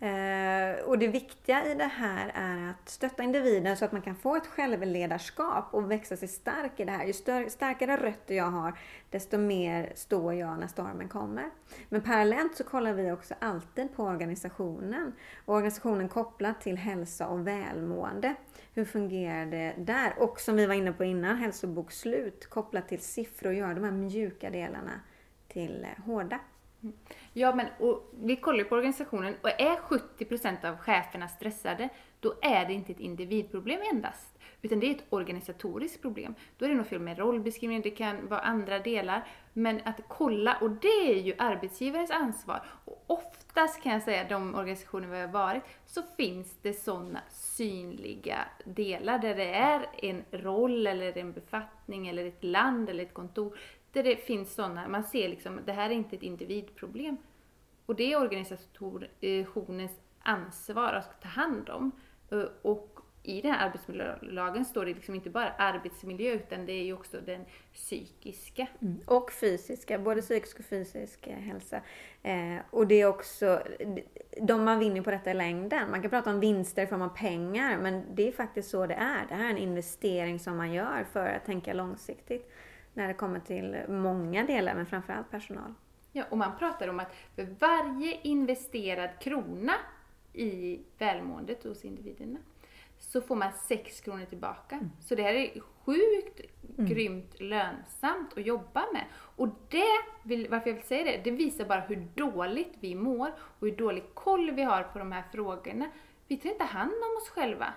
Eh, och det viktiga i det här är att stötta individen så att man kan få ett självledarskap och växa sig stark i det här. Ju större, starkare rötter jag har, desto mer står jag när stormen kommer. Men parallellt så kollar vi också alltid på organisationen. organisationen kopplat till hälsa och välmående. Hur fungerar det där? Och som vi var inne på innan, hälsobokslut kopplat till siffror gör de här mjuka delarna till eh, hårda. Mm. Ja, men och vi kollar på organisationen och är 70% av cheferna stressade, då är det inte ett individproblem endast. Utan det är ett organisatoriskt problem. Då är det nog fel med rollbeskrivningen, det kan vara andra delar. Men att kolla, och det är ju arbetsgivarens ansvar. Och oftast kan jag säga, de organisationer vi har varit, så finns det sådana synliga delar där det är en roll eller en befattning eller ett land eller ett kontor. Där det finns sådana, man ser liksom, det här är inte ett individproblem. Och det är organisationens eh, ansvar att ta hand om. Eh, och i den här arbetsmiljölagen står det liksom inte bara arbetsmiljö utan det är ju också den psykiska. Mm. Och fysiska, både psykisk och fysisk hälsa. Eh, och det är också, de man vinner på detta i längden. Man kan prata om vinster i form av pengar men det är faktiskt så det är. Det här är en investering som man gör för att tänka långsiktigt när det kommer till många delar men framförallt personal. Ja, och man pratar om att för varje investerad krona i välmåendet hos individerna så får man 6 kronor tillbaka. Mm. Så det här är sjukt mm. grymt lönsamt att jobba med. Och det, vill, varför jag vill säga det, det visar bara hur dåligt vi mår och hur dålig koll vi har på de här frågorna. Vi tar inte hand om oss själva.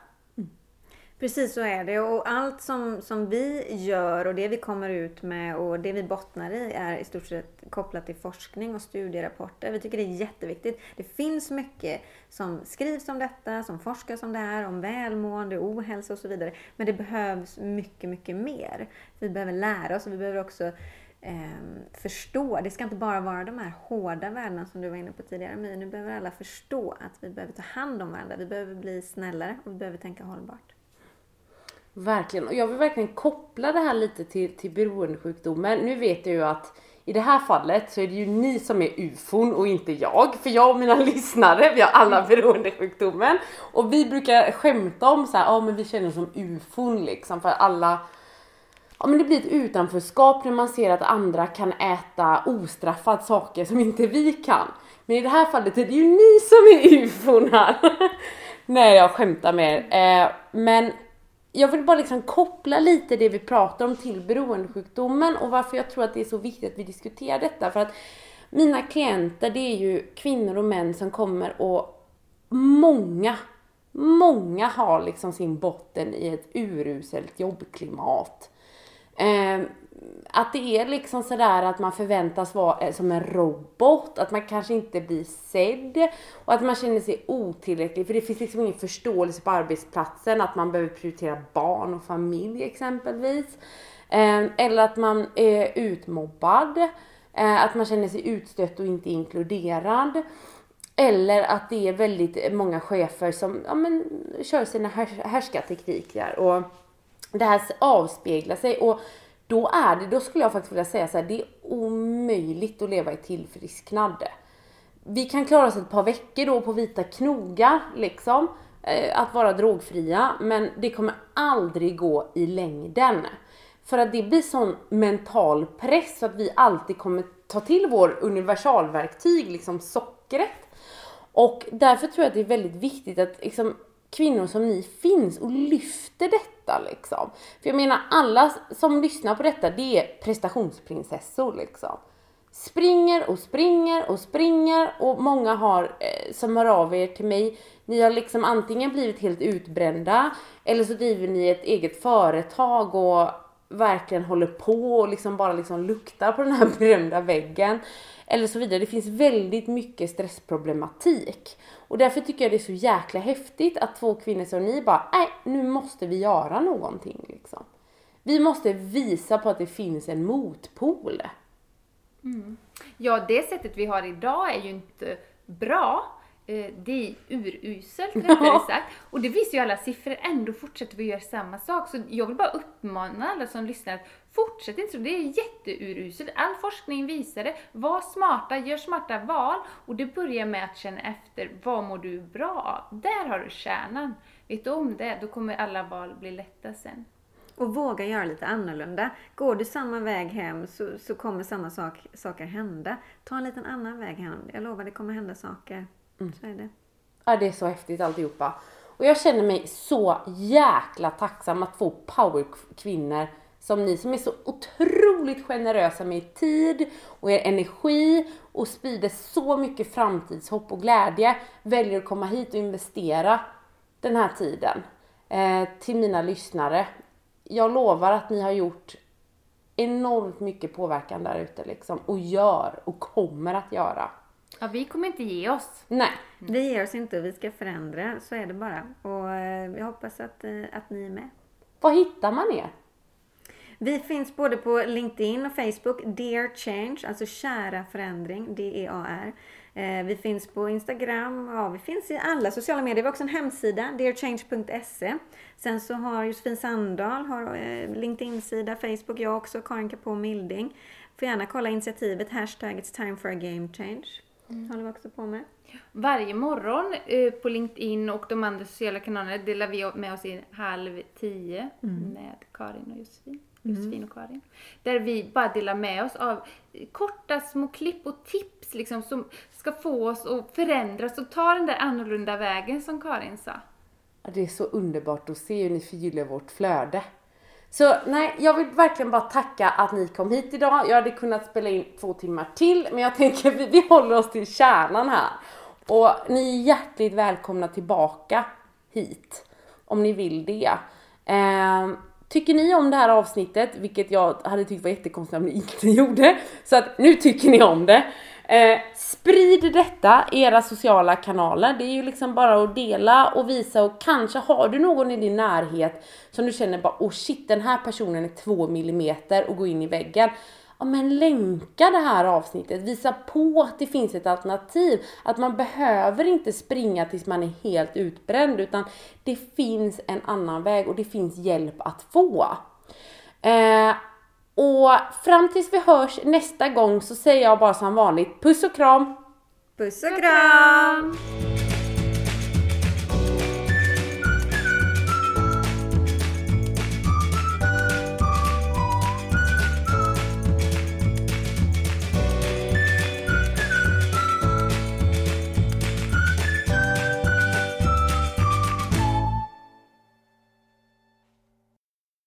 Precis så är det och allt som, som vi gör och det vi kommer ut med och det vi bottnar i är i stort sett kopplat till forskning och studierapporter. Vi tycker det är jätteviktigt. Det finns mycket som skrivs om detta, som forskas om det här, om välmående, ohälsa och så vidare. Men det behövs mycket, mycket mer. Vi behöver lära oss och vi behöver också eh, förstå. Det ska inte bara vara de här hårda värdena som du var inne på tidigare My. Nu behöver alla förstå att vi behöver ta hand om varandra. Vi behöver bli snällare och vi behöver tänka hållbart. Verkligen. Och jag vill verkligen koppla det här lite till, till beroendesjukdomen. Nu vet jag ju att i det här fallet så är det ju ni som är ufon och inte jag. För jag och mina [LAUGHS] lyssnare, vi har alla beroendesjukdomen. Och vi brukar skämta om så här, ja ah, men vi känner oss som ufon liksom för alla Ja men det blir ett utanförskap när man ser att andra kan äta ostraffat saker som inte vi kan. Men i det här fallet är det ju ni som är ufon här. [LAUGHS] Nej jag skämtar med er. Eh, men jag vill bara liksom koppla lite det vi pratar om till beroendesjukdomen och varför jag tror att det är så viktigt att vi diskuterar detta. För att mina klienter det är ju kvinnor och män som kommer och många, många har liksom sin botten i ett uruselt jobbklimat. Eh, att det är liksom sådär att man förväntas vara eh, som en robot, att man kanske inte blir sedd och att man känner sig otillräcklig för det finns liksom ingen förståelse på arbetsplatsen att man behöver prioritera barn och familj exempelvis. Eh, eller att man är utmobbad, eh, att man känner sig utstött och inte inkluderad. Eller att det är väldigt många chefer som ja, men, kör sina härskartekniker och det här avspeglar sig. Och då är det, då skulle jag faktiskt vilja säga så här, det är omöjligt att leva i tillfrisknad. Vi kan klara oss ett par veckor då på vita knogar liksom, eh, att vara drogfria, men det kommer aldrig gå i längden. För att det blir sån mental press så att vi alltid kommer ta till vår universalverktyg, liksom sockret. Och därför tror jag att det är väldigt viktigt att liksom, kvinnor som ni finns och lyfter detta liksom. För jag menar alla som lyssnar på detta det är prestationsprinsessor liksom. Springer och springer och springer och många har eh, som hör av er till mig. Ni har liksom antingen blivit helt utbrända eller så driver ni ett eget företag och verkligen håller på och liksom bara liksom luktar på den här [LAUGHS] berömda väggen. Eller så vidare. Det finns väldigt mycket stressproblematik. Och därför tycker jag det är så jäkla häftigt att två kvinnor som ni bara, nej nu måste vi göra någonting liksom. Vi måste visa på att det finns en motpol. Mm. Ja, det sättet vi har idag är ju inte bra. Eh, det är uruselt rättare sagt. Och det visar ju alla siffror, ändå fortsätter vi göra samma sak. Så jag vill bara uppmana alla som lyssnar att fortsätt inte så, det är jätteuruselt. All forskning visar det. Var smarta, gör smarta val och det börjar med att känna efter, vad mår du bra av? Där har du kärnan. Vet du om det, då kommer alla val bli lätta sen. Och våga göra lite annorlunda. Går du samma väg hem så, så kommer samma sak, saker hända. Ta en liten annan väg hem. Jag lovar, det kommer hända saker. Mm. Så är det. Ja, det är så häftigt alltihopa. Och jag känner mig så jäkla tacksam att få powerkvinnor som ni som är så otroligt generösa med tid och er energi och sprider så mycket framtidshopp och glädje väljer att komma hit och investera den här tiden eh, till mina lyssnare. Jag lovar att ni har gjort enormt mycket påverkan där ute liksom och gör och kommer att göra. Ja, vi kommer inte ge oss. Nej. Vi ger oss inte, vi ska förändra. Så är det bara. Och eh, jag hoppas att, eh, att ni är med. Var hittar man er? Vi finns både på LinkedIn och Facebook, Dear Change, alltså kära förändring, D-E-A-R. Eh, vi finns på Instagram, ja vi finns i alla sociala medier. Vi har också en hemsida, dearchange.se. Sen så har Josefin Sandahl har LinkedIn-sida, Facebook, jag också, Karin Kapå Milding. Får gärna kolla initiativet, hashtag it's time for a game change. Mm. håller vi också på med. Varje morgon eh, på LinkedIn och de andra sociala kanalerna delar vi med oss i halv tio mm. med Karin och Josefin. Mm. Josefin och Karin. Där vi bara delar med oss av korta små klipp och tips liksom som ska få oss att förändras och ta den där annorlunda vägen som Karin sa. Det är så underbart att se hur ni förgyller vårt flöde. Så nej, jag vill verkligen bara tacka att ni kom hit idag. Jag hade kunnat spela in två timmar till, men jag tänker [LAUGHS] vi, vi håller oss till kärnan här. Och ni är hjärtligt välkomna tillbaka hit om ni vill det. Eh, tycker ni om det här avsnittet, vilket jag hade tyckt var jättekonstigt om ni inte [LAUGHS] gjorde, så att nu tycker ni om det. Eh, sprid detta i era sociala kanaler. Det är ju liksom bara att dela och visa och kanske har du någon i din närhet som du känner bara oh shit den här personen är två millimeter och gå in i väggen. Ja men länka det här avsnittet, visa på att det finns ett alternativ. Att man behöver inte springa tills man är helt utbränd utan det finns en annan väg och det finns hjälp att få. Eh, och fram tills vi hörs nästa gång så säger jag bara som vanligt puss och kram! Puss och kram!